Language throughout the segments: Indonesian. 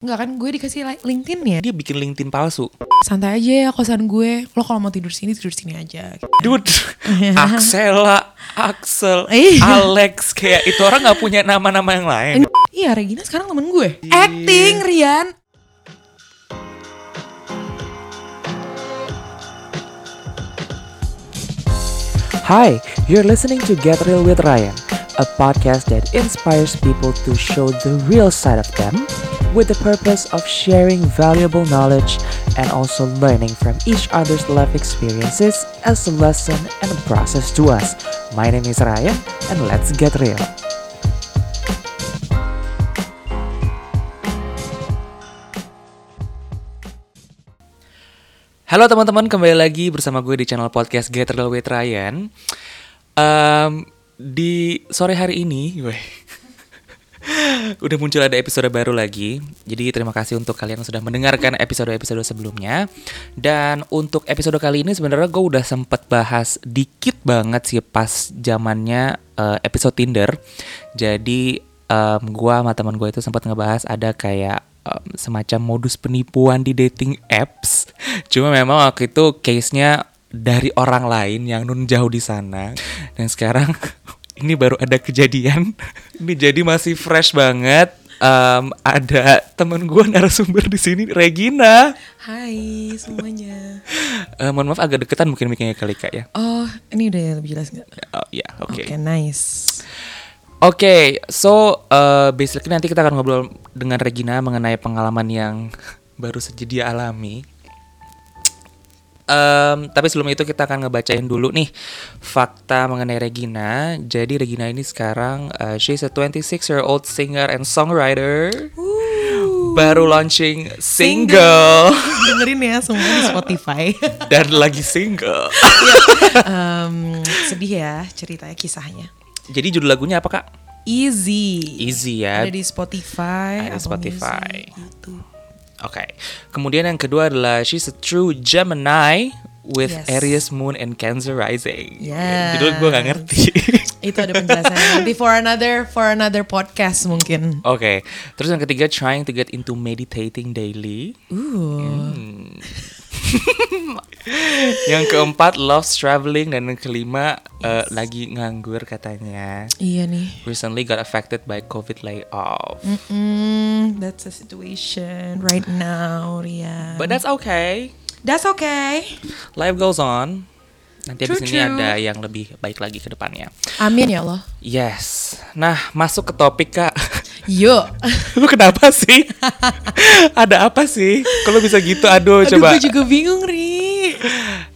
Enggak kan gue dikasih li- LinkedIn ya. Dia bikin LinkedIn palsu. Santai aja ya kosan gue. Lo kalau mau tidur sini tidur sini aja. Dude, Axela, Axel, Iya. Alex, kayak itu orang nggak punya nama-nama yang lain. Iya Regina sekarang temen gue. Acting Rian. Hi, you're listening to Get Real with Ryan, a podcast that inspires people to show the real side of them with the purpose of sharing valuable knowledge and also learning from each other's life experiences as a lesson and a process to us. My name is Ryan, and let's get real. Halo teman-teman, kembali lagi bersama gue di channel podcast Get Real with Ryan. Em, di sore hari ini, gue udah muncul ada episode baru lagi. Jadi terima kasih untuk kalian yang sudah mendengarkan episode-episode sebelumnya. Dan untuk episode kali ini sebenarnya gue udah sempet bahas dikit banget sih pas zamannya eh, episode Tinder. Jadi em, gue sama teman gue itu sempat ngebahas ada kayak em, semacam modus penipuan di dating apps. Cuma memang waktu itu case-nya dari orang lain yang nun jauh di sana. Dan sekarang ini baru ada kejadian. ini jadi masih fresh banget. Em, ada temen gue narasumber di sini, Regina. Hai semuanya. Eh, mohon maaf agak deketan mungkin mikirnya kali kak ya. Oh ini udah lebih jelas nggak? Oh ya, oke. Oke nice. Oke, so uh, basically nanti kita akan ngobrol dengan Regina mengenai pengalaman yang baru saja dia alami. Em, tapi sebelum itu kita akan ngebacain dulu nih fakta mengenai Regina. Jadi Regina ini sekarang uh, she's a 26 year old singer and songwriter. Baru launching single Dengerin ya semua di Spotify. dan lagi single. Em, sedih ya ceritanya kisahnya. Jadi judul lagunya apa kak? Easy. Easy ya. Ada di Spotify. Ada Spotify. Music, gitu. Oke. Kemudian yang kedua adalah she's a true Gemini with Yes. Aries moon and Cancer rising. Yes. Judul gue gak ngerti. Itu ada penjelasannya nanti for another for another podcast mungkin. Oke. Terus yang ketiga trying to get into meditating daily. Uh. Hmm. yang keempat loves traveling dan yang kelima eh, lagi nganggur katanya. Iya nih. Recently got affected by COVID layoff. Mm, that's the situation right now, Ria. But that's okay. that's okay. Life goes on. Nanti True, abis ini true. ada yang lebih baik lagi ke depannya. Amin ya Allah. Yes. Nah, masuk ke topik kak. Yuk. Lu kenapa sih? Ada apa sih? Kalau bisa gitu, aduh, Aduh, coba. gue juga bingung, Ri.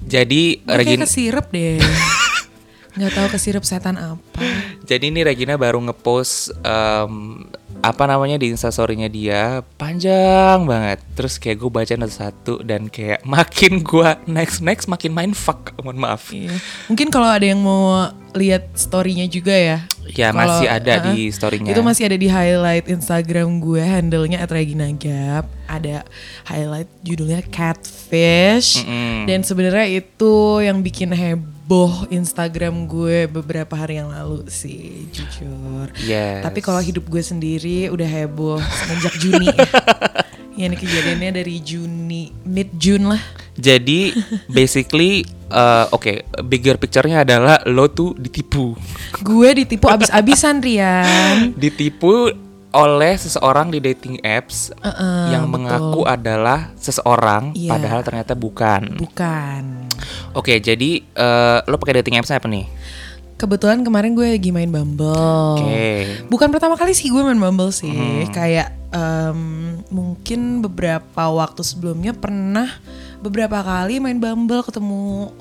Jadi Gue kayak Regina, kesirep deh. Nggak tahu kesirep setan apa. jadi ini Regina baru ngepost em, apa namanya di instastorynya dia panjang banget. Terus kayak gue baca satu-satu dan kayak makin gue next next makin main fuck. Mohon maaf. Iya. Mungkin kalau ada yang mau lihat story-nya juga ya. Ya Kalau- masih ada uh-uh. di storynya. Itu masih ada di highlight Instagram gue, handle-nya @reginagap. Ada highlight judulnya Catfish. Mm-mm. Dan sebenarnya itu yang bikin heboh Instagram gue beberapa hari yang lalu sih, jujur. Yes. Tapi kalau hidup gue sendiri udah heboh semenjak Juni. ya ini kejadiannya dari Juni, mid June lah. Jadi basically eh, oke bigger picture-nya adalah lo tuh ditipu. Gue ditipu abis-abisan Rian. ditipu oleh seseorang di dating apps Uh-uh, yang betul. mengaku adalah seseorang Iya. padahal ternyata bukan. Bukan. Oke, jadi eh, lo pakai dating apps apa nih? Kebetulan kemarin gue lagi main Bumble. Oke. Bukan pertama kali sih gue main Bumble sih. Hmm. Kayak em, mungkin beberapa waktu sebelumnya pernah beberapa kali main Bumble ketemu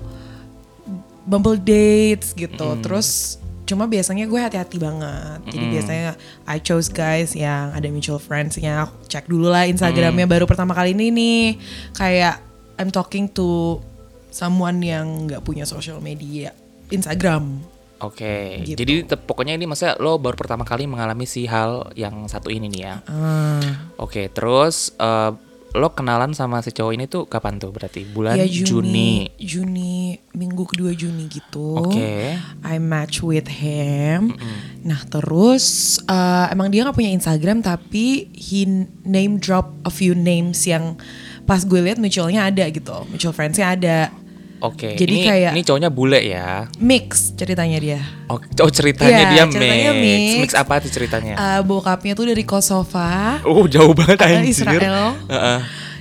Bumble dates gitu. Hmm. Terus cuma biasanya gue hati-hati banget. Jadi Hmm. biasanya I chose guys yang ada mutual friends-nya. Cek dulu lah Instagramnya Hmm. baru pertama kali ini nih. Kayak I'm talking to someone yang nggak punya social media Instagram. Oke. Gitu. Jadi te- pokoknya ini maksudnya lo baru pertama kali mengalami si hal yang satu ini nih ya. Ah. Oke, terus eh, lo kenalan sama si cowok ini tuh kapan tuh berarti? Bulan ya Juni. Juni, Juni minggu kedua Juni gitu. Oke. I match with him. Nah terus uh, emang dia nggak punya Instagram tapi he name drop a few names yang pas gue lihat mutualnya ada gitu, mutual friendsnya ada. Oke. Jadi ini, kayak- ini cowoknya bule ya. Mix ceritanya dia. Oh, oh ceritanya Iya, dia ceritanya mix. mix. mix. apa tuh ceritanya? Uh, bokapnya tuh dari Kosova, oh, jauh banget uh, anjir. Israel. Heeh.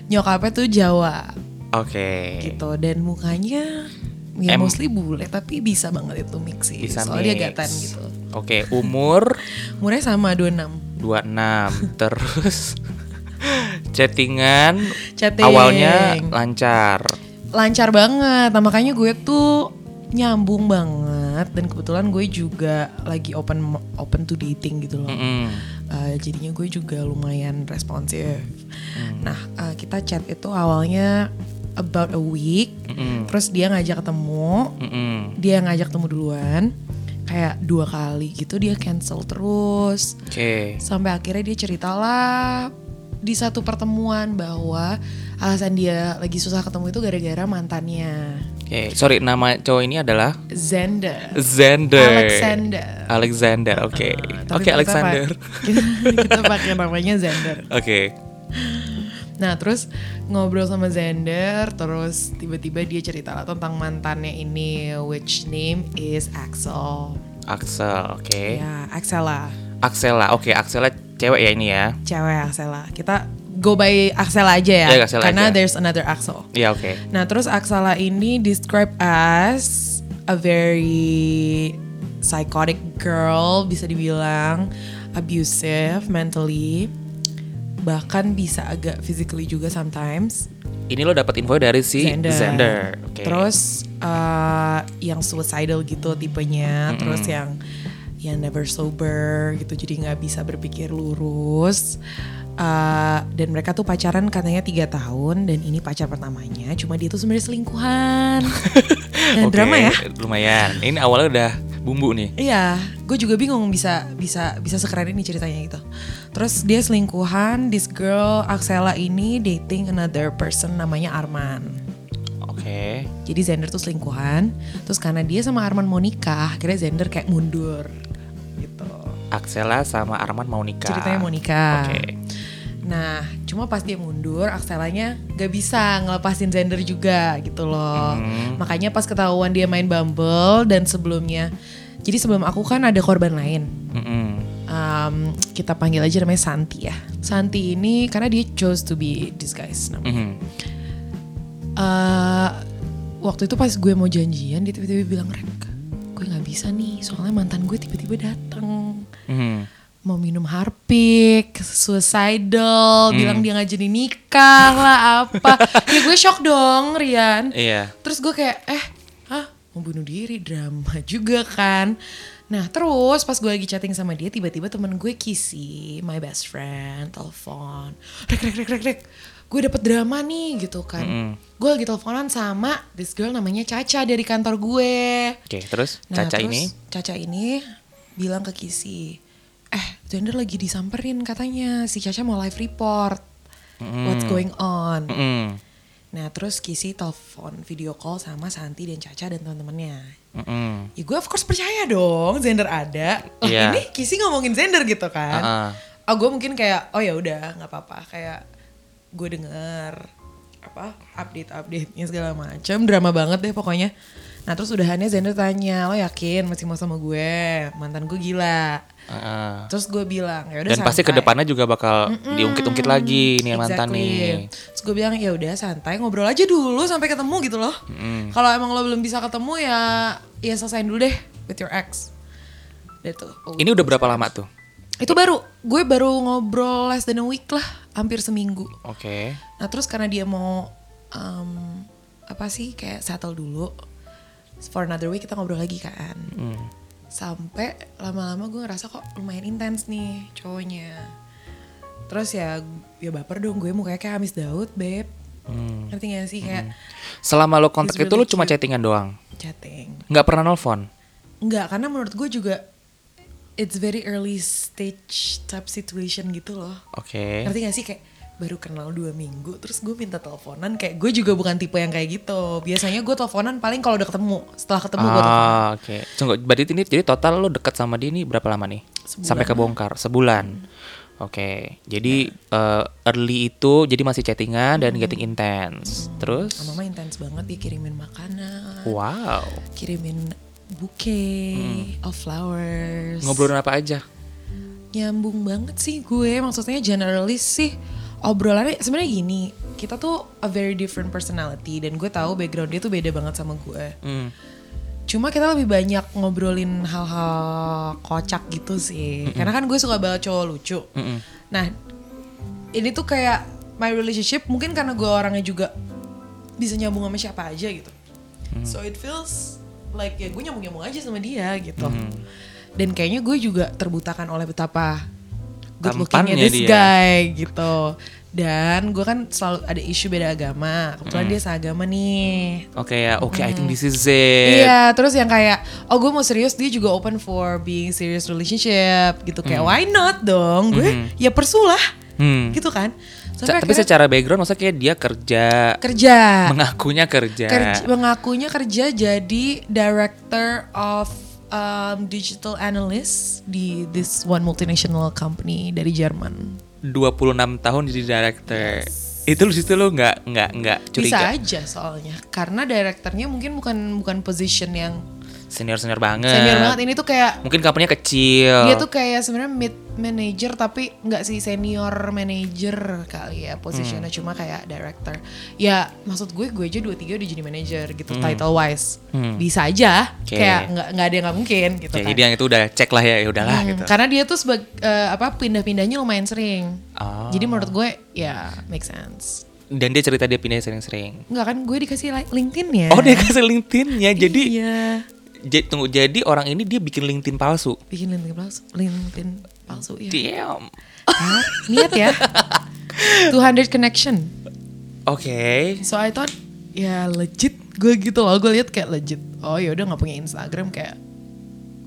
Nyokapnya tuh Jawa Oke. gitu dan mukanya ya Em- mostly bule tapi bisa banget itu mix sih. Bisa Soalnya dia mix. gatan gitu. Oke, umur Umurnya sama 26. 26. Terus chattingan Chatting. awalnya lancar. Lancar banget. Nah, makanya gue tuh nyambung banget dan kebetulan gue juga lagi open open to dating gitu loh. Mm-mm. Uh, jadinya gue juga lumayan responsif. Nah, uh, kita chat itu awalnya about a week. Mm-mm. Terus dia ngajak ketemu, Mm-mm. dia ngajak ketemu duluan. Kayak dua kali gitu dia cancel terus. Oke. Sampai akhirnya dia ceritalah di satu pertemuan bahwa alasan dia lagi susah ketemu itu gara-gara mantannya Oke, sorry nama cowok ini adalah Zender. Xander. Alexander. Alexander, oke. Uh, Oke, kita Alexander. Kita, kita pakai namanya Zender. Oke. Nah terus ngobrol sama Zender, terus tiba-tiba dia cerita lah tentang mantannya ini, which name is Axel. Axel, oke. Ya, Axela, Axela, oke, Axela cewek ya ini ya. cewek Axela. Kita go by Axela aja ya, Ya, Axela karena aja. there's another Axel. Iya, oke. Nah terus Axela ini describe as a very psychotic girl, bisa dibilang abusive mentally, bahkan bisa agak physically juga sometimes. Ini lo dapat info dari si Xander. Xander. Oke. Terus uh, yang suicidal gitu tipenya, terus yang yang never sober gitu, jadi nggak bisa berpikir lurus. Uh, dan mereka tuh pacaran katanya tiga tahun dan ini pacar pertamanya, cuma dia tuh sebenarnya selingkuhan. dan Oke, drama ya? Lumayan. Ini awalnya udah bumbu nih. Iya, gue juga bingung bisa bisa bisa sekeren ini ceritanya gitu. Terus dia selingkuhan, this girl Axela ini dating another person namanya Arman. Oke. Jadi Zender tuh selingkuhan, terus karena dia sama Arman mau nikah, akhirnya Zender kayak mundur Axela sama Arman mau nikah. Ceritanya mau nikah. Oke. Nah, cuma pas dia mundur, Axelanya gak bisa ngelepasin Zender juga gitu loh. Hmm. Makanya pas ketahuan dia main Bumble dan sebelumnya, jadi sebelum aku kan ada korban lain. Mm-mm. Um, kita panggil aja namanya Santi ya. Santi ini karena dia chose to be disguised namanya. Mhm. Eh, waktu itu pas gue mau janjian dia tiba-tiba bilang Rek gue nggak bisa nih soalnya mantan gue tiba-tiba datang Mhm. mau minum harpik suicidal Hmm. bilang dia nggak jadi nikah lah apa. Ya gue shock dong Rian. Iya. terus gue kayak eh ah mau bunuh diri? Drama juga kan. Nah terus pas gue lagi chatting sama dia tiba-tiba temen gue Kisi my best friend telepon. Rek rek rek rek rek gue dapet drama nih gitu kan. Mm-mm. gue lagi teleponan sama this girl namanya Caca dari kantor gue. Oke, terus? Nah, Caca terus ini? Caca ini bilang ke Kisi, eh Zender lagi disamperin katanya si Caca mau live report what's going on. Mm-mm. Nah terus Kisi telepon video call sama Santi dan Caca dan teman-temannya. Mm-mm. Ya gue of course percaya dong Zender ada. Lah Iya. ini Kisi ngomongin Zender gitu kan. Ah-ah. Oh gue mungkin kayak oh ya udah nggak apa-apa kayak gue denger apa update update nya segala macam drama banget deh pokoknya. Nah terus udahannya Zender tanya lo yakin masih mau sama gue mantan gue gila. Ah-ah. Terus gue bilang ya udah Dan pasti santai." ke depannya juga bakal diungkit-ungkit lagi nih yang mantan Exactly. nih. Terus gue bilang ya udah santai ngobrol aja dulu sampai ketemu gitu loh. Kalau emang lo belum bisa ketemu ya ya selesain dulu deh with your ex. Itu. Ini udah berapa lama tuh? Itu baru gue baru ngobrol less than a week lah, hampir seminggu. Oke. Nah terus karena dia mau um, apa sih kayak settle dulu for another week kita ngobrol lagi kan. Hmm. Sampai lama-lama gue ngerasa kok lumayan intens nih cowoknya. Terus ya ya baper dong gue mukanya kayak Hamis Daud, beb. Hmm. Ngerti gak sih kayak Selama lo kontak itu lo cuma chattingan doang? chatting. Nggak pernah nelfon? Enggak, karena menurut gue juga it's very early stage type situation gitu loh. Oke. Ngerti gak sih kayak baru kenal dua minggu terus gue minta teleponan kayak gue juga bukan tipe yang kayak gitu biasanya gue teleponan paling kalau udah ketemu setelah ketemu gue teleponan Ah, oke. Tunggu, berarti ini jadi total lo deket sama dia ini berapa lama nih? Sebulan Sampai kebongkar, sebulan. Oke. Jadi eh, early itu jadi masih chattingan dan getting intense. Terus sama mama intens banget dia kirimin makanan wow. kirimin bouquet of flowers Ngobrolin apa aja? nyambung banget sih gue maksudnya generalis sih obrolannya sebenarnya gini kita tuh a very different personality dan gue tahu background dia tuh beda banget sama gue. Hmm. cuma kita lebih banyak ngobrolin hal-hal kocak gitu sih. Karena kan gue suka banget cowok lucu. Mm-mm. nah ini tuh kayak my relationship mungkin karena gue orangnya juga bisa nyambung sama siapa aja gitu. So it feels like ya gue nyambung nyambung aja sama dia gitu. Dan kayaknya gue juga terbutakan oleh betapa good lookingnya this dia. guy gitu dan gue kan selalu ada isu beda agama kebetulan dia seagama nih Oke ya, oke. I think this is it. Iya, terus yang kayak, oh gue mau serius, dia juga open for being serious relationship gitu. Kayak why not dong? Gue ya persulah, Hmm. gitu kan. Sampai tapi akhirnya secara background maksudnya kayak dia kerja, kerja, mengakunya kerja. kerja, mengakunya kerja jadi director of um, digital analyst di this one multinational company dari Jerman. 26 tahun jadi director. Itu lu situ lu nggak nggak nggak Bisa curiga. aja soalnya, karena directornya mungkin bukan bukan position yang Senior senior banget. senior banget. Ini tuh kayak Mungkin company-nya kecil. Dia tuh kayak sebenarnya mid manager tapi nggak sih senior manager kali ya posisinya Hmm. cuma kayak director. Ya maksud gue gue aja dua tiga udah jadi manager gitu Hmm. title wise. Bisa aja Oke. kayak nggak nggak ada yang nggak mungkin gitu Oke, kan. jadi yang itu udah cek lah ya, ya udahlah Hmm, gitu. Karena dia tuh sebagai apa pindah-pindahnya lumayan sering. Oh. Jadi menurut gue ya make sense. Dan dia cerita dia pindah sering-sering. Nggak kan gue dikasih LinkedIn ya. Oh dia kasih LinkedIn-nya. Jadi iya. J- tunggu jadi orang ini dia bikin LinkedIn palsu. Bikin LinkedIn palsu, LinkedIn palsu ya. Damn. Hah? Niat ya. 200 connection. Oke. So I thought ya legit gue gitu loh gue lihat kayak legit oh ya udah nggak punya Instagram kayak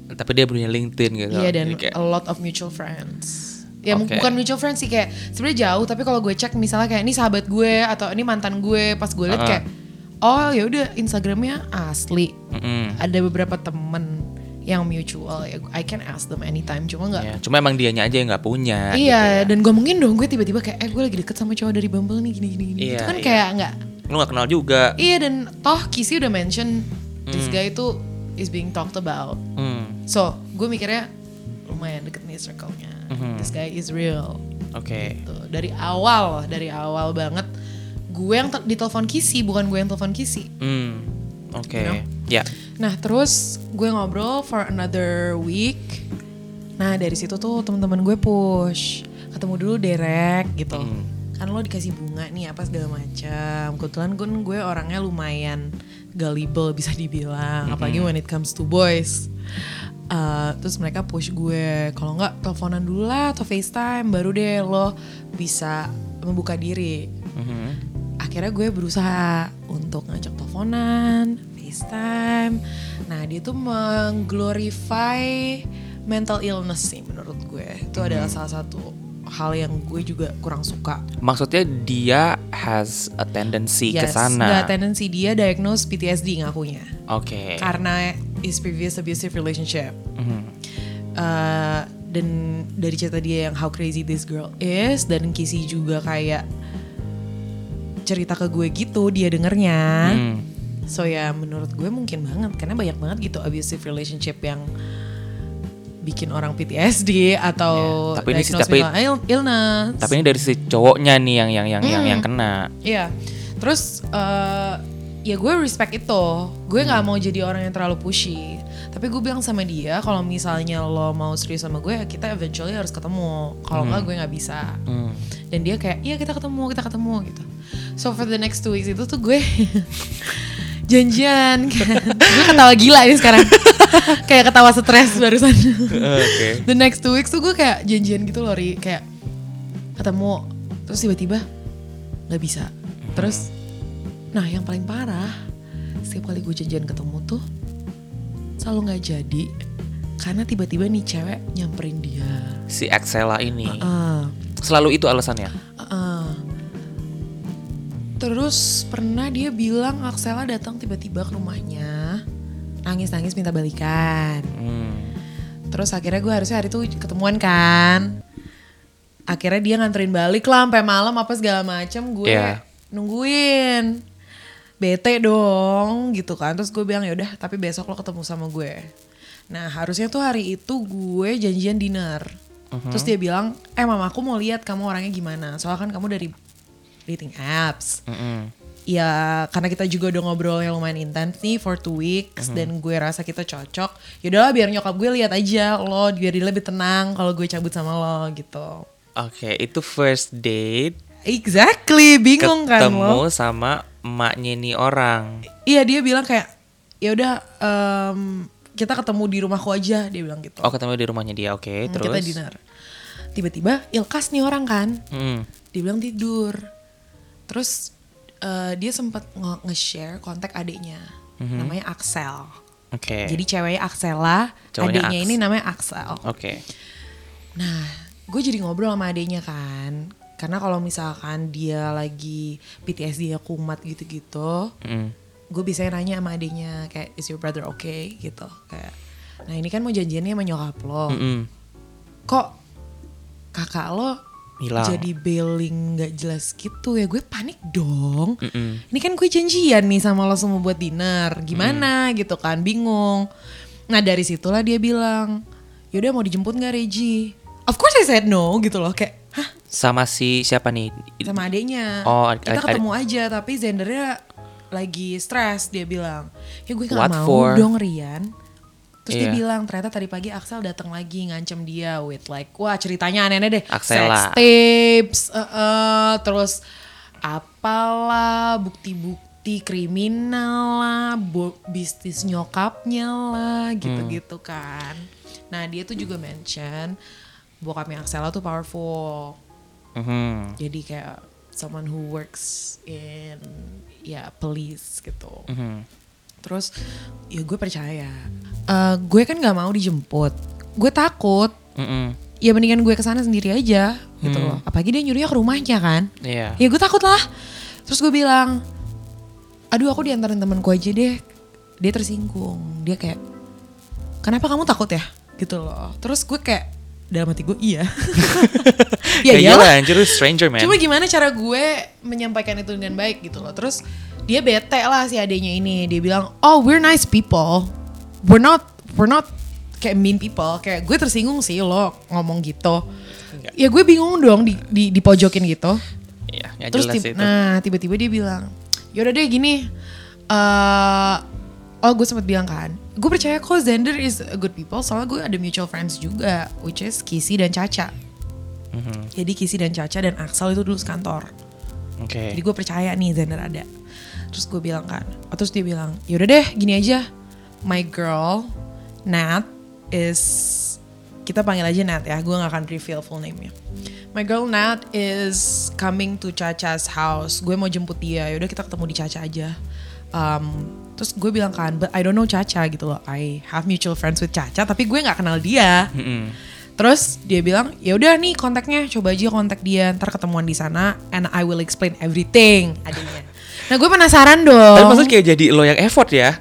Tapi dia punya LinkedIn gitu. iya dan Jadi kayak- a lot of mutual friends ya Oke. bukan mutual friends sih kayak sebenarnya jauh tapi kalau gue cek misalnya kayak ini sahabat gue atau ini mantan gue pas gue lihat Ah. kayak oh ya udah Instagramnya asli Mm-mm. ada beberapa temen yang mutual ya I can ask them anytime cuma nggak Ya, Cuma emang dianya aja yang nggak punya. Iya, dan gue mungkin dong gue tiba-tiba kayak, eh gue lagi deket sama cowok dari Bumble nih gini gini gini. Iya, itu kan iya. kayak nggak gitu. Lu nggak kenal juga. Iya dan toh Kisi udah mention this Hmm. guy itu is being talked about. Hmm. So gue mikirnya lumayan deket nih circle-nya. Mhm. This guy is real. Oke. Gitu. Dari awal, dari awal banget gue yang te- ditelepon Kisi bukan gue yang telepon Kisi. Hmm. Oke. You know? Ya. Nah terus gue ngobrol for another week. Nah dari situ tuh teman-teman gue push ketemu dulu Derek gitu. Hmm. Kan lo dikasih bunga nih apa segala macam. Kebetulan gue gue orangnya lumayan gullible bisa dibilang. Apalagi when it comes to boys. Uh, terus mereka push gue kalau nggak teleponan dulu lah atau FaceTime baru deh lo bisa membuka diri Mhm. Akhirnya gue berusaha untuk ngajak teleponan, FaceTime. Nah, dia tuh mengglorify mental illness sih menurut gue. Itu adalah salah satu hal yang gue juga kurang suka. Maksudnya dia has a tendency ke Yes, sana. the tendency dia diagnose PTSD ngakunya. Oke. Karena his previous abusive relationship. Mhm. Uh, dan dari cerita dia yang how crazy this girl is dan Kisi juga kayak cerita ke gue gitu dia dengernya. Hmm. So ya menurut gue mungkin banget karena banyak banget gitu abusive relationship yang bikin orang PTSD atau Iya, tapi ini sih- tapi- illness. Tapi ini dari si cowoknya nih yang yang yang yang, Hmm. yang kena. Iya. Terus eh, ya gue respect itu. Gue nggak mau jadi orang yang terlalu pushy. Tapi gue bilang sama dia kalau misalnya lo mau serius sama gue, kita eventually harus ketemu. Kalau nggak gue nggak bisa. Hmm. Dan dia kayak, iya kita ketemu, kita ketemu gitu. So for the next two weeks itu tuh gue janjian. gue ketawa gila ini sekarang. kayak ketawa stres barusan. Oke. The next two weeks tuh gue kayak janjian gitu loh, Ri. Kayak ketemu, terus tiba-tiba nggak bisa. Terus, nah yang paling parah, setiap kali gue janjian ketemu tuh selalu nggak jadi karena tiba-tiba nih cewek nyamperin dia. Si Axela ini. Ah, Selalu itu alasannya. ah, ah. Terus pernah dia bilang Axela datang tiba-tiba ke rumahnya, nangis-nangis minta balikan. Hmm. Terus akhirnya gue harusnya hari itu ketemuan kan. Akhirnya dia nganterin balik lah sampai malam apa segala macem gue Iya. nungguin. Bete dong gitu kan. Terus gue bilang ya udah tapi besok lo ketemu sama gue. Nah harusnya tuh hari itu gue janjian dinner. Terus dia bilang, eh mamaku mau lihat kamu orangnya gimana. Soalnya kan kamu dari dating apps. Mm-mm. Ya karena kita juga udah ngobrol yang lumayan intens nih for two weeks dan gue rasa kita cocok. Yaudahlah biar nyokap gue lihat aja lo biar dia lebih tenang kalau gue cabut sama lo gitu. Oke, itu first date Exactly, bingung kan ketemu lo? sama emaknya nih orang. Iya dia bilang kayak ya udah em, kita ketemu di rumahku aja dia bilang gitu. Oh, ketemu di rumahnya dia. Oke, Hmm, terus. Kita dinner. Tiba-tiba Ilkas nih orang kan, Mm. dia bilang tidur. Terus eh, dia sempat nge- nge-share kontak adiknya, namanya Axel. Oke. Jadi ceweknya Axela, adiknya Aks. ini namanya Axel. Oke. Nah, gue jadi ngobrol sama adiknya kan. Karena kalau misalkan dia lagi PTSD ya kumat gitu-gitu, Mm. gue biasanya nanya sama adiknya kayak is your brother okay gitu kayak. Nah ini kan mau janjiannya sama nyokap lo, Mm-mm. kok kakak lo Hilang. jadi bailing nggak jelas gitu ya gue panik dong. Mm-mm. Ini kan gue janjian nih sama lo semua buat dinner, gimana gitu kan, bingung. Nah dari situlah dia bilang, yaudah mau dijemput nggak Reji? Of course I said no gitu loh, kayak hah Sama si siapa nih? sama adiknya. Oh, ad- kita ad- ketemu aja tapi Zendernya lagi stres dia bilang. Ya gue gak What mau for? dong Rian. Terus dia Iya. bilang ternyata tadi pagi Axel datang lagi ngancem dia with like wah ceritanya aneh-aneh deh. Axela. Sex tapes, eh, eh, terus apalah bukti-bukti kriminal lah, bisnis nyokapnya lah gitu-gitu kan. Nah dia tuh juga mention bokapnya Axela tuh powerful. Mhm. Jadi kayak someone who works in ya police gitu. Mhm. Terus ya gue percaya. Eh, gue kan nggak mau dijemput. Gue takut. Mm-mm. Ya mendingan gue ke sana sendiri aja gitu loh. Apalagi dia nyuruhnya ke rumahnya kan. Iya. Ya gue takut lah. Terus gue bilang, aduh aku diantarin temanku aja deh. Dia tersinggung. Dia kayak, kenapa kamu takut ya? Gitu loh. Terus gue kayak, dalam hati gue iya. ya Ya iyalah. anjir stranger man. Cuma gimana cara gue menyampaikan itu dengan baik gitu loh. Terus dia bete lah si adenya ini. Dia bilang, "Oh, we're nice people. We're not we're not kayak mean people." Kayak gue tersinggung sih lo ngomong gitu. Ya gue bingung dong di, di dipojokin gitu. Iya, ya Terus jelas tib- itu. nah tiba-tiba dia bilang, "Yaudah deh gini. eh oh gue sempat bilang kan, gue percaya kok Zender is a good people soalnya gue ada mutual friends juga, which is Kisi dan Caca. Mhm. Jadi Kisi dan Caca dan Axel itu dulu sekantor. Oke. Jadi gue percaya nih Zender ada. Terus gue bilang kan, oh, terus dia bilang, yaudah deh gini aja, my girl Nat is kita panggil aja Nat ya, gue gak akan reveal full name-nya. My girl Nat is coming to Caca's house. Gue mau jemput dia. Yaudah kita ketemu di Caca aja. Um, terus gue bilang kan, but I don't know Caca gitu loh. I have mutual friends with Caca, tapi gue nggak kenal dia. Mm-mm. Terus dia bilang, ya udah nih kontaknya, coba aja kontak dia, ntar ketemuan di sana, and I will explain everything adanya. Nah gue penasaran dong. Tapi maksudnya kayak jadi lo yang effort ya?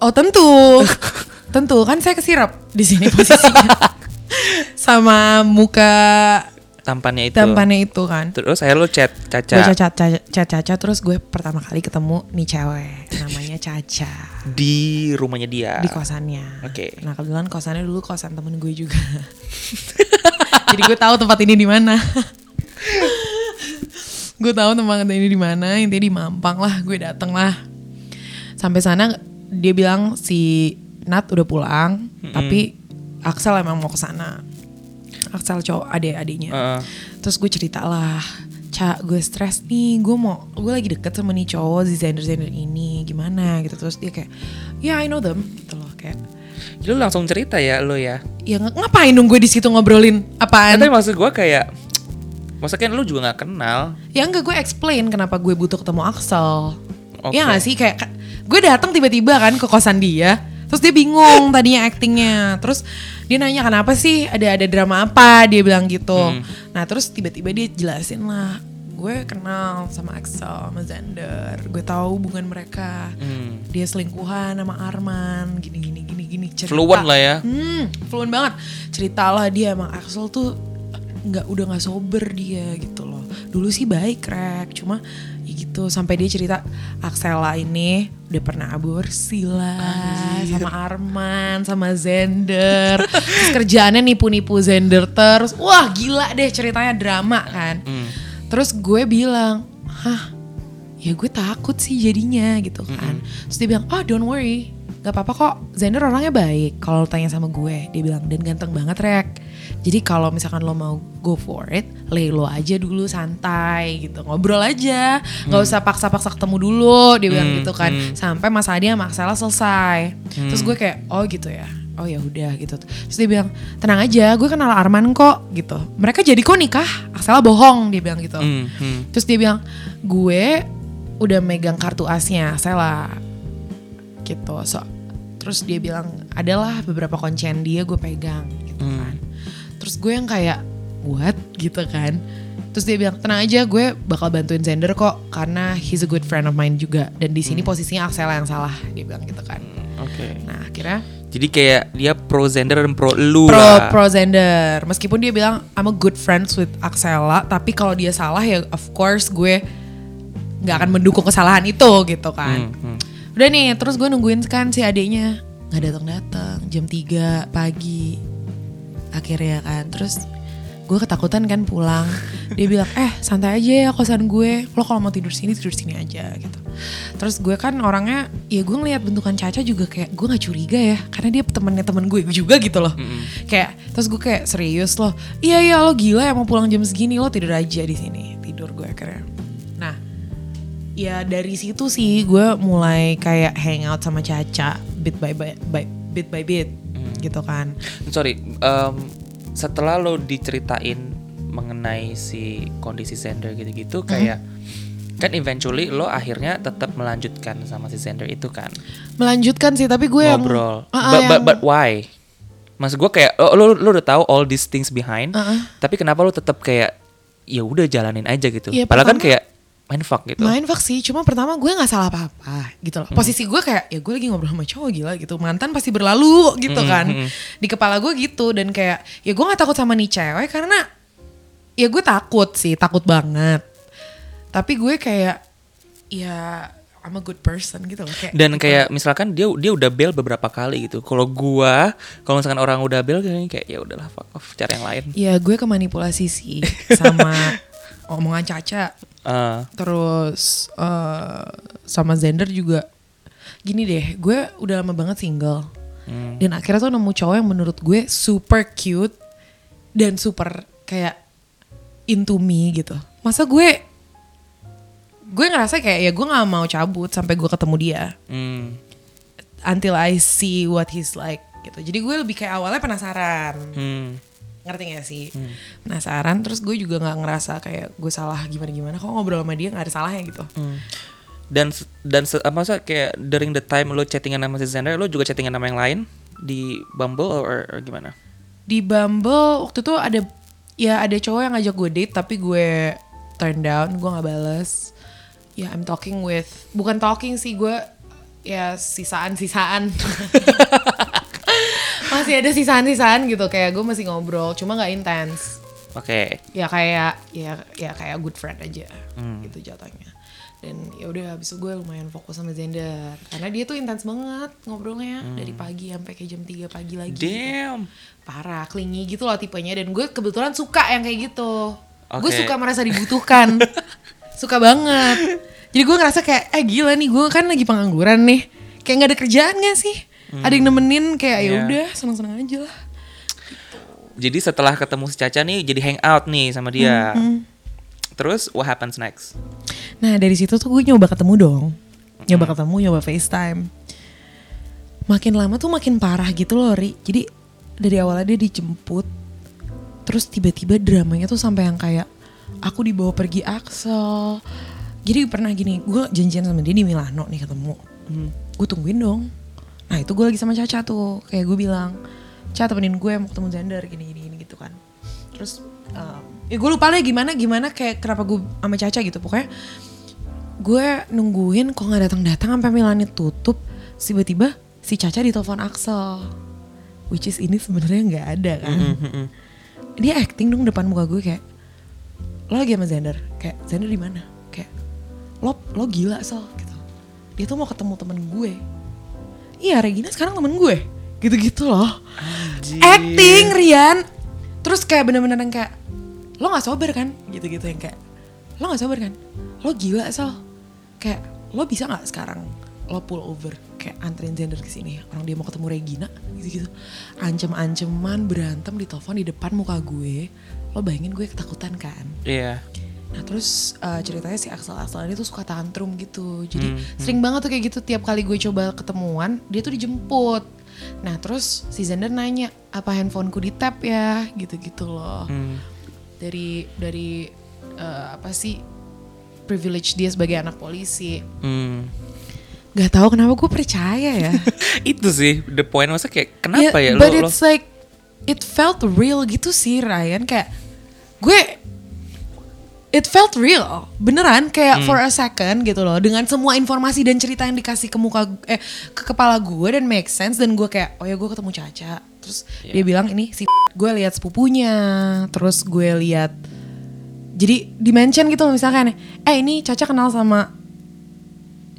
Oh tentu, tentu kan saya kesirap di sini posisinya, sama muka Tampannya itu. tampannya itu kan. Terus akhirnya lo chat Caca Gue caca, caca, caca, caca, terus gue pertama kali ketemu nih cewek, namanya Caca di rumahnya dia. di kosannya. Oke. Nah kebetulan kosannya dulu kosan temen gue juga. Jadi gue tahu tempat ini di mana. gue tahu tempat ini di mana. Intinya di Mampang lah. Gue dateng lah. Sampai sana dia bilang si Nat udah pulang, tapi Axel emang mau ke sana. Axel cowok adik-adiknya. Heeh. Terus gue cerita lah, Ca, gue stres nih, gue mau, gue lagi deket sama nih cowok Zender ini, gimana gitu. Terus dia kayak, ya I know them, gitu loh kayak. Lo langsung cerita ya lo ya. Ya ng- ngapain dong gue di situ ngobrolin apaan? Tapi maksud gue kayak Maksudnya kan lu juga gak kenal Ya enggak gue explain kenapa gue butuh ketemu Axel. Oke. Ya gak sih kayak ka- gue datang tiba-tiba kan ke kosan dia. Terus dia bingung tadinya actingnya. Terus dia nanya kenapa sih ada ada drama apa? Dia bilang gitu. Hmm. Nah terus tiba-tiba dia jelasin lah. gue kenal sama Axel sama Xander gue tahu hubungan mereka Hmm. dia selingkuhan sama Arman gini gini gini gini cerita Fluent lah ya. hmm, fluent banget cerita lah dia emang Axel tuh nggak udah nggak sober dia gitu loh dulu sih baik rek cuma gitu. Sampai dia cerita Axela ini udah pernah aborsi lah sama Arman sama Zender. Terus kerjaannya nipu-nipu Zender terus. Wah gila deh ceritanya drama kan. Hmm. terus gue bilang hah? Ya gue takut sih jadinya gitu kan. Terus dia bilang oh don't worry. Gak apa-apa kok. Zender orangnya baik. Kalau tanya sama gue dia bilang dan ganteng banget rek jadi kalau misalkan lo mau go for it lay lo aja dulu santai gitu ngobrol aja nggak usah paksa-paksa ketemu dulu dia bilang Hmm, gitu kan hmm. sampai masalah dia masalah selesai terus gue kayak oh gitu ya oh ya udah gitu terus dia bilang tenang aja gue kenal Arman kok gitu mereka jadi kok nikah Aksela bohong dia bilang gitu Hmm, hmm. Terus dia bilang, gue udah megang kartu asnya, Sela. Gitu. So, terus dia bilang, adalah beberapa kuncian dia gue pegang gitu Hmm. kan. Terus gue yang kayak, what? Gitu kan. Terus dia bilang, tenang aja gue bakal bantuin Zender kok. Karena he's a good friend of mine juga. Dan di sini posisinya Aksela yang salah. Dia bilang gitu kan. Oke. Nah akhirnya Jadi kayak dia pro Zender dan pro lu pro lah. pro Zender. Meskipun dia bilang I'm a good friends with Axela, tapi kalau dia salah ya of course gue nggak akan mendukung kesalahan itu gitu kan. Hmm, hmm. Udah nih, terus gue nungguin kan si adiknya nggak datang datang jam 3 pagi akhirnya kan. Terus gue ketakutan kan pulang. Dia bilang eh santai aja ya kosan gue. Lo kalau mau tidur sini tidur sini aja gitu. Terus gue kan orangnya ya gue ngeliat bentukan Caca juga kayak gue nggak curiga ya karena dia temennya temen gue juga gitu loh. Kayak terus gue kayak serius loh. Iya iya lo gila ya mau pulang jam segini lo tidur aja di sini. Tidur gue akhirnya. Nah ya dari situ sih gue mulai kayak hangout sama Caca bit by by bit by bit gitu kan. Sorry, em, setelah lo diceritain mengenai si kondisi Zender gitu-gitu kayak kan eventually lo akhirnya tetap melanjutkan sama si Zender itu kan Melanjutkan sih tapi gue yang ngobrol. Ah, but, but but why? Maksud gue kayak lo lo, lo udah tahu all these things behind, Ah, ah. tapi kenapa lo tetap kayak ya udah jalanin aja gitu. Iya, Padahal kan kayak main fuck gitu. Main fuck sih, cuma pertama gue nggak salah apa-apa gitu loh. Posisi gue kayak ya gue lagi ngobrol sama cowok gila gitu. Mantan pasti berlalu gitu Mm, kan. mm. Di kepala gue gitu dan kayak ya gue nggak takut sama nih cewek karena ya gue takut sih, takut banget. Tapi gue kayak ya I'm a good person gitu loh kayak. Dan kayak misalkan dia dia udah bail beberapa kali gitu. Kalau gua, kalau misalkan orang udah kayaknya kayak ya udahlah fuck off cari yang lain. Ya gue kemanipulasi sih sama omongan Caca. Eh, Terus eh, sama Zender juga gini deh, gue udah lama banget single. hmm. Dan akhirnya tuh nemu cowok yang menurut gue super cute dan super kayak into me gitu. Masa gue gue ngerasa kayak ya gue nggak mau cabut sampai gue ketemu dia Hmm. until I see what he's like gitu. Jadi gue lebih kayak awalnya penasaran. Hmm. Ngerti gak sih? Penasaran terus gue juga nggak ngerasa kayak gue salah gimana gimana kok ngobrol sama dia nggak ada salahnya gitu? Hmm. Dan dan se- apa sih kayak during the time lo chattingan sama si Xander, lo juga chattingan sama yang lain? Di Bumble or, or gimana? di Bumble waktu itu ada ya ada cowok yang ngajak gue date tapi gue turn down gue nggak bales. Ya I'm talking with bukan talking sih gue ya sisaan sisaan masih ada sisaan sisaan gitu kayak gue masih ngobrol cuma nggak intens. Oke. ya kayak ya ya kayak good friend aja Hmm. gitu jatuhnya. Dan ya udah habis itu gue lumayan fokus sama Zender karena dia tuh intens banget ngobrolnya dari pagi sampai kayak jam 3 pagi lagi Damn. parah klingi gitu loh tipenya dan gue kebetulan suka yang kayak gitu. Gue Oke. suka merasa dibutuhkan. Suka banget. Jadi gue ngerasa kayak eh gila nih gue kan lagi pengangguran nih. Kayak nggak ada kerjaan gak sih ada yang nemenin kayak ya Iya. udah seneng seneng aja lah. Jadi setelah ketemu si Caca nih jadi hangout nih sama dia. Terus what happens next? Nah dari situ tuh gue nyoba ketemu dong. Nyoba ketemu, nyoba FaceTime. Makin lama tuh makin parah gitu loh Ri. Jadi dari awalnya dia dijemput Terus tiba-tiba dramanya tuh sampai yang kayak Aku dibawa pergi Axel. Jadi pernah gini, gue janjian sama dia di Milano nih ketemu. Gue tungguin dong Nah itu gue lagi sama Caca tuh. Kayak gue bilang Caca temenin gue mau ketemu Zander gini-gini gitu kan. Terus em, ya gue lupa deh gimana gimana kayak kenapa gue sama Caca gitu. Pokoknya gue nungguin kok nggak datang datang sampai Milani tutup tiba-tiba si Caca ditelepon Axel. Which is ini sebenarnya nggak ada kan. Dia acting dong depan muka gue kayak lo lagi sama Zender kayak Zender di mana? Kayak lo lo gila Sel gitu. Dia tuh mau ketemu temen gue iya Regina sekarang temen gue. Gitu-gitu loh. Acting Rian. Terus kayak bener-bener yang kayak lo nggak sober kan? Gitu-gitu yang kayak lo nggak sober kan? Lo gila Sel. Kayak lo bisa nggak sekarang lo pull over? Kayak anterin Zender ke sini. Orang dia mau ketemu Regina gitu-gitu. Ancem-anceman berantem di telepon di depan muka gue. Lo bayangin gue ketakutan kan? Iya. Nah terus uh, ceritanya si Axel Axel ini tuh suka tantrum gitu. Jadi sering banget tuh kayak gitu tiap kali gue coba ketemuan dia tuh dijemput. Nah terus si Zender nanya apa handphoneku di tap ya gitu-gitu loh. Hmm. Dari dari uh, apa sih privilege dia sebagai anak polisi. Hmm. Gak tahu kenapa gue percaya ya. Itu sih the point maksudnya kayak kenapa ya, Yeah, lo But lo it's like it felt real gitu sih Ryan kayak gue it felt real. Beneran kayak for a second gitu loh. Dengan semua informasi dan cerita yang dikasih ke muka eh ke kepala gue dan make sense. Dan gue kayak oh ya gue ketemu Caca. Terus dia bilang ini si gue lihat sepupunya. Terus gue lihat jadi dimention gitu loh misalkan eh ini Caca kenal sama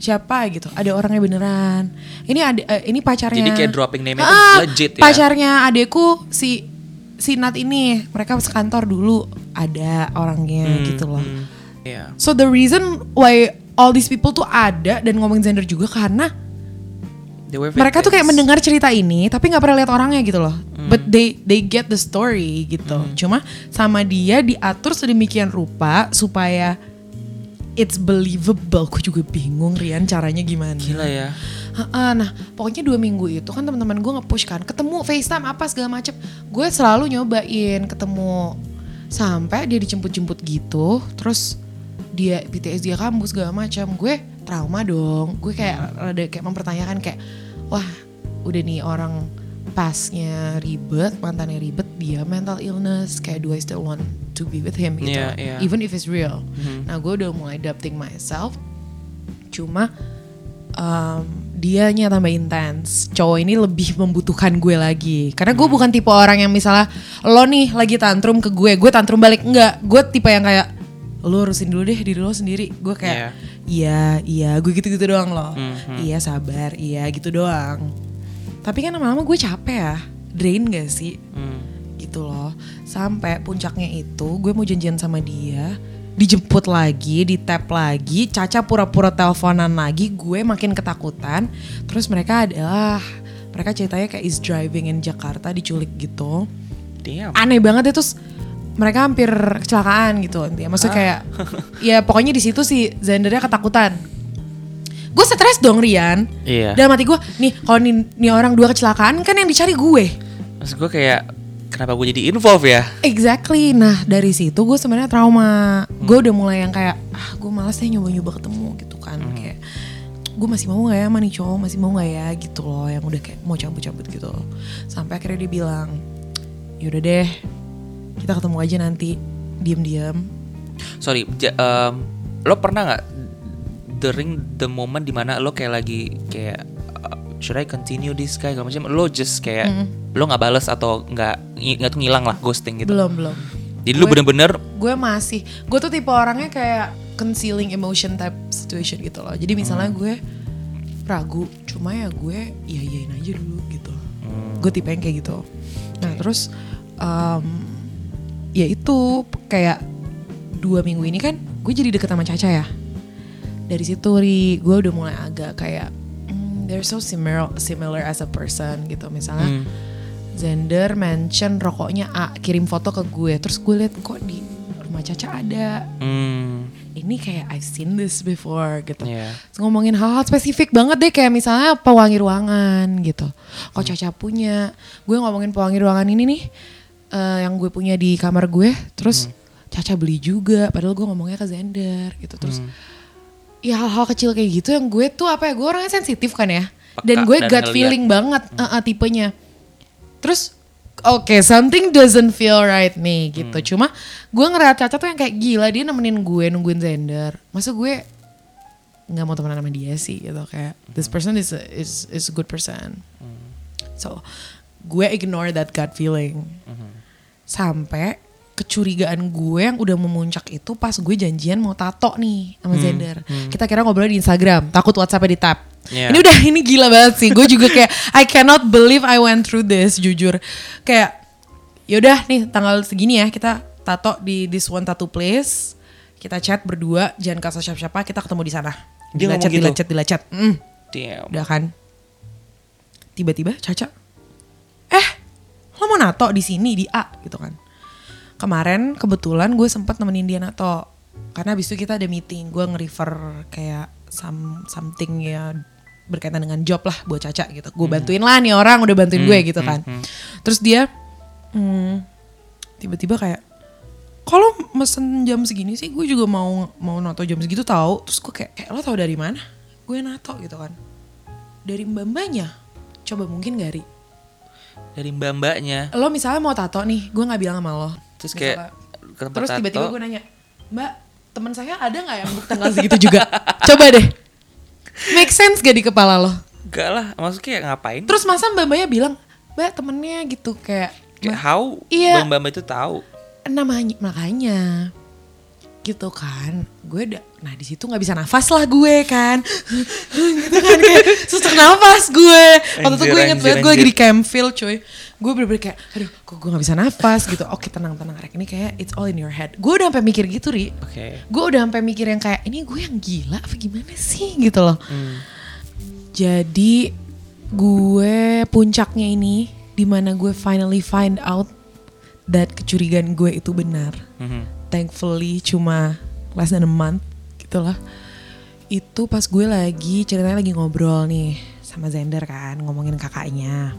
siapa? Gitu. Ada orangnya beneran. Ini ada eh, ini pacarnya. Jadi kayak dropping tuh Ah, legit ya? pacarnya adekku si si Nat ini. Mereka sekantor dulu ada orangnya Hmm, gitu loh hmm. Iya. so the reason why all these people tuh ada dan ngomongin gender juga karena mereka tuh kayak mendengar cerita ini tapi nggak pernah lihat orangnya gitu loh Hmm. but they they get the story gitu cuma sama dia diatur sedemikian rupa supaya it's believable gue juga bingung Rian caranya gimana Gila ya. Nah pokoknya dua minggu itu kan teman-teman gue nge-push kan ketemu FaceTime apa segala macem gue selalu nyobain ketemu sampai dia dijemput-jemput gitu terus dia BTS dia kampus segala macam. Gue trauma dong. Gue kayak ada kayak mempertanyakan kayak wah udah nih orang pasnya ribet mantannya ribet dia mental illness kayak do I still want to be with him? gitu. Iya, iya. even if it's real. Nah gue udah mulai adapting myself. Cuma um, dianya tambah intens. Cowok ini lebih membutuhkan gue lagi. Karena gue bukan tipe orang yang misalnya lo nih lagi tantrum ke gue gue tantrum balik. Enggak gue tipe yang kayak lo urusin dulu deh diri lo sendiri. Gue kayak iya. Iya gue gitu gitu doang loh. Mhm. iya sabar iya gitu doang. Tapi kan lama-lama gue capek ya. Drain gak sih? Hmm. gitu loh. Sampai puncaknya itu gue mau janjian sama dia dijemput lagi di tap lagi Caca pura-pura teleponan lagi gue makin ketakutan. Terus mereka adalah mereka ceritanya kayak is driving in Jakarta diculik gitu. Damn. aneh banget ya terus mereka hampir kecelakaan gitu. Intinya maksudnya kayak ya pokoknya di situ si Zendernya ketakutan. Gue stres dong Rian. Iya. dalam hati gue nih kalau nih, nih orang dua kecelakaan kan yang dicari gue. Maksud gue kayak kenapa gue jadi involve ya? Exactly. Nah dari situ gue sebenarnya trauma. Gue udah mulai yang kayak ah gue malas deh nyoba-nyoba ketemu gitu kan. Kayak gue masih mau nggak ya sama nih cowok masih mau nggak ya gitu loh yang udah kayak mau cabut-cabut gitu. Sampai akhirnya dia bilang yaudah deh kita ketemu aja nanti diam-diam. Sorry, ja- em, lo pernah nggak during the moment di mana lo kayak lagi kayak should I continue this guy? Gak macam lo just kayak lo nggak bales atau nggak nggak tuh ngilang lah ghosting gitu. Belum belum. Jadi lo bener-bener Gue masih gue tuh tipe orangnya kayak concealing emotion type situation gitu loh. Jadi misalnya gue ragu, cuma ya gue iya iyain aja dulu gitu. Gue tipe yang kayak gitu. Nah terus em, ya itu kayak dua minggu ini kan gue jadi deket sama Caca ya. Dari situ ri gue udah mulai agak kayak hmm, they're so similar similar as a person gitu. Misalnya Hmm. Zender mention rokoknya A kirim foto ke gue. Terus gue liat kok di rumah Caca ada? Hmm, ini kayak I've seen this before gitu. Iya. Terus ngomongin hal-hal spesifik banget deh kayak misalnya pewangi ruangan gitu. Kok Caca punya gue ngomongin pewangi ruangan ini nih eh, yang gue punya di kamar gue. Terus Caca beli juga padahal gue ngomongnya ke Zender gitu. Terus ya hal-hal kecil kayak gitu yang gue tuh apa ya gue orangnya sensitif kan ya dan Peka gue dan gut ngeliat. feeling banget eh, eh, tipenya terus oke something doesn't feel right nih gitu. Cuma gue ngeliat Caca tuh yang kayak gila dia nemenin gue nungguin Zender. Masa gue nggak mau temenan sama dia sih gitu kayak this person is a, is is a good person. So gue ignore that gut feeling. Sampai kecurigaan gue yang udah memuncak itu pas gue janjian mau tato nih sama Zender. Kita kira ngobrol di Instagram, takut WhatsApp di tap. Yeah. Ini udah ini gila banget sih. Gue juga kayak I cannot believe I went through this jujur. Kayak yaudah nih tanggal segini ya kita tato di this one tattoo place. Kita chat berdua, jangan kasih siapa-siapa, kita ketemu di sana. Dia Dilacet, gitu? dilacet, dilacet. Mm. Damn. Udah kan. Tiba-tiba Caca, eh lo mau nato di sini di A gitu kan. Kemarin kebetulan gue sempat nemenin dia nato. Karena abis itu kita ada meeting, gue nge-refer kayak some, something ya berkaitan dengan job lah buat Caca gitu. Gue bantuin lah nih orang udah bantuin gue gitu kan. Terus dia hmm, tiba-tiba kayak kalau mesen jam segini sih gue juga mau mau nato jam segitu tahu terus gue kayak, kayak lo tau dari mana gue nato gitu kan dari mbak mbaknya coba mungkin gak Ri Dari mbak-mbaknya. lo misalnya mau tato nih gue nggak bilang sama lo Terus kayak ke terus tiba-tiba gue nanya mbak teman saya ada nggak yang book tanggal segitu juga? Coba deh. Make sense gak di kepala lo? Enggak lah, maksudnya ngapain? terus masa mbak mbaknya bilang mbak temennya gitu kayak Kayak how? Iya. mbak-mbak itu tahu. namanya makanya gitu kan. Gue udah nah di situ nggak bisa nafas lah gue kan. Gitu kan kayak susah nafas gue. Waktu itu gue inget banget gue lagi di campfield coy gue bener-bener kayak aduh kok gue nggak bisa nafas? Gitu. Oke tenang tenang Rek. Ini kayak it's all in your head. Gue udah sampai mikir gitu ri. Oke. gue udah sampai mikir yang kayak ini gue yang gila apa gimana sih? Gitu loh. Jadi gue puncaknya ini di mana gue finally find out that kecurigaan gue itu benar. Mhm. Thankfully cuma less than a month gitu lah itu pas gue lagi ceritanya lagi ngobrol nih sama Zender kan ngomongin kakaknya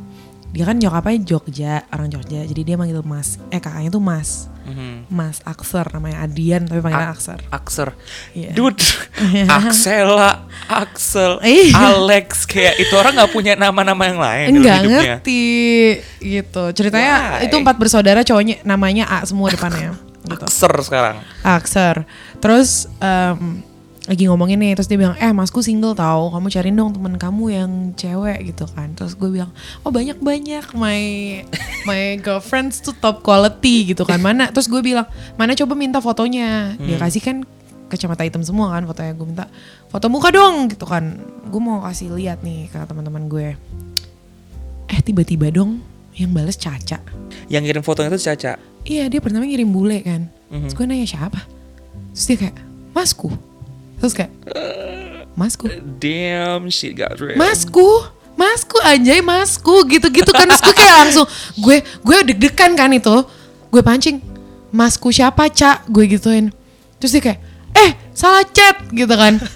dia kan nyokapnya Jogja orang Jogja jadi dia manggil Mas eh kakaknya tuh Mas Mhm. Mas Akser namanya Adian tapi panggilnya Ak- Akser Akser. Iya. Dude, Axela, Axel, Iya. Alex kayak itu orang nggak punya nama-nama yang lain hidupnya. ngerti gitu ceritanya Why? itu empat bersaudara cowoknya namanya A semua depannya gitu Akser sekarang. Akser. Terus em, lagi ngomongin nih, terus dia bilang, eh masku single tahu, kamu cariin dong temen kamu yang cewek gitu kan. Terus gue bilang, oh banyak banyak, my my girlfriends tuh top quality gitu kan. Mana? Terus gue bilang, mana coba minta fotonya. Dia kasih kan kacamata hitam semua kan fotonya. Gue minta foto muka dong gitu kan. Gue mau kasih lihat nih ke teman-teman gue. Eh tiba-tiba dong yang bales Caca. Yang ngirim fotonya itu Caca. Iya dia pertama ngirim bule kan. Mhm. Terus gue nanya siapa? Terus dia kayak Masku. Terus kayak Masku. Damn, shit got real. Masku Masku anjay masku. Gitu-gitu kan. Terus gue kayak langsung Gue gue deg-degan kan itu. Gue pancing Masku siapa cak? Gue gituin. Terus dia kayak Eh salah chat. Gitu kan.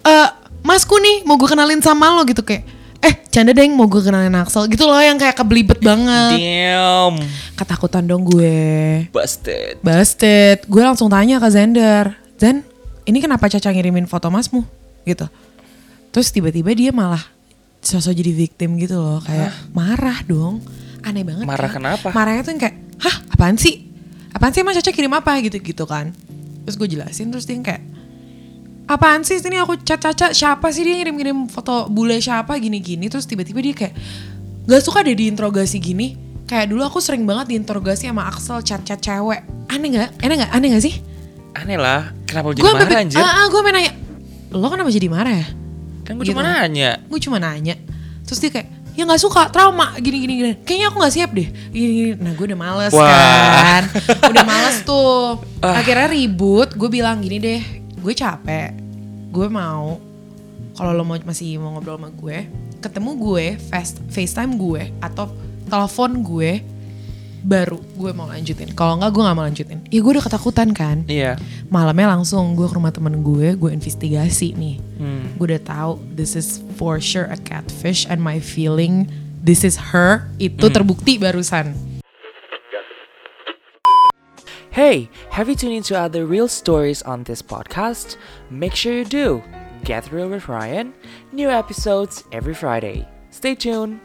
Eh Masku nih mau gue kenalin sama lo. Gitu kayak Eh canda deng mau gue kenalin Axel Gitu loh yang kayak kebelibet banget Damn, Ketakutan dong gue busted. Busted. Gue langsung tanya ke Zender. Zen, ini kenapa Caca ngirimin foto masmu? Gitu. Terus tiba-tiba dia malah sosok jadi victim gitu loh. Kayak marah dong. Aneh banget. Marah kan? kenapa? Marahnya tuh yang kayak, hah apaan sih? Apaan sih emang Caca kirim apa gitu-gitu kan. Terus gue jelasin terus dia kayak, apaan sih ini aku chat Caca siapa sih dia ngirim-ngirim foto bule siapa gini-gini. Terus tiba-tiba dia kayak, gak suka deh diinterogasi gini. Kayak dulu aku sering banget diinterogasi sama Axel chat-chat cewek. Aneh gak? Aneh gak? Aneh gak sih? Aneh lah, kenapa jadi Gue marah anjir? ah, ah, gue pengen nanya, lo kenapa jadi marah ya? kan gue gitu. cuma nanya. Gue cuma nanya. Terus dia kayak, ya gak suka, trauma, gini-gini. gini. Kayaknya aku gak siap deh. Gini-gini. Nah gue udah males Wah. kan. udah males tuh. Ah. Akhirnya ribut, gue bilang gini deh, gue capek. Gue mau, kalau lo mau masih mau ngobrol sama gue, ketemu gue, face, FaceTime gue, atau telepon gue, baru gue mau lanjutin. Kalau enggak gue gak mau lanjutin. Ya gue udah ketakutan kan. Iya. Malamnya langsung gue ke rumah temen gue, gue investigasi nih. Hmm. Gue udah tahu this is for sure a catfish and my feeling this is her itu terbukti barusan. Hey, have you tuned into other real stories on this podcast? Make sure you do. Get Real with Ryan. New episodes every Friday. Stay tuned.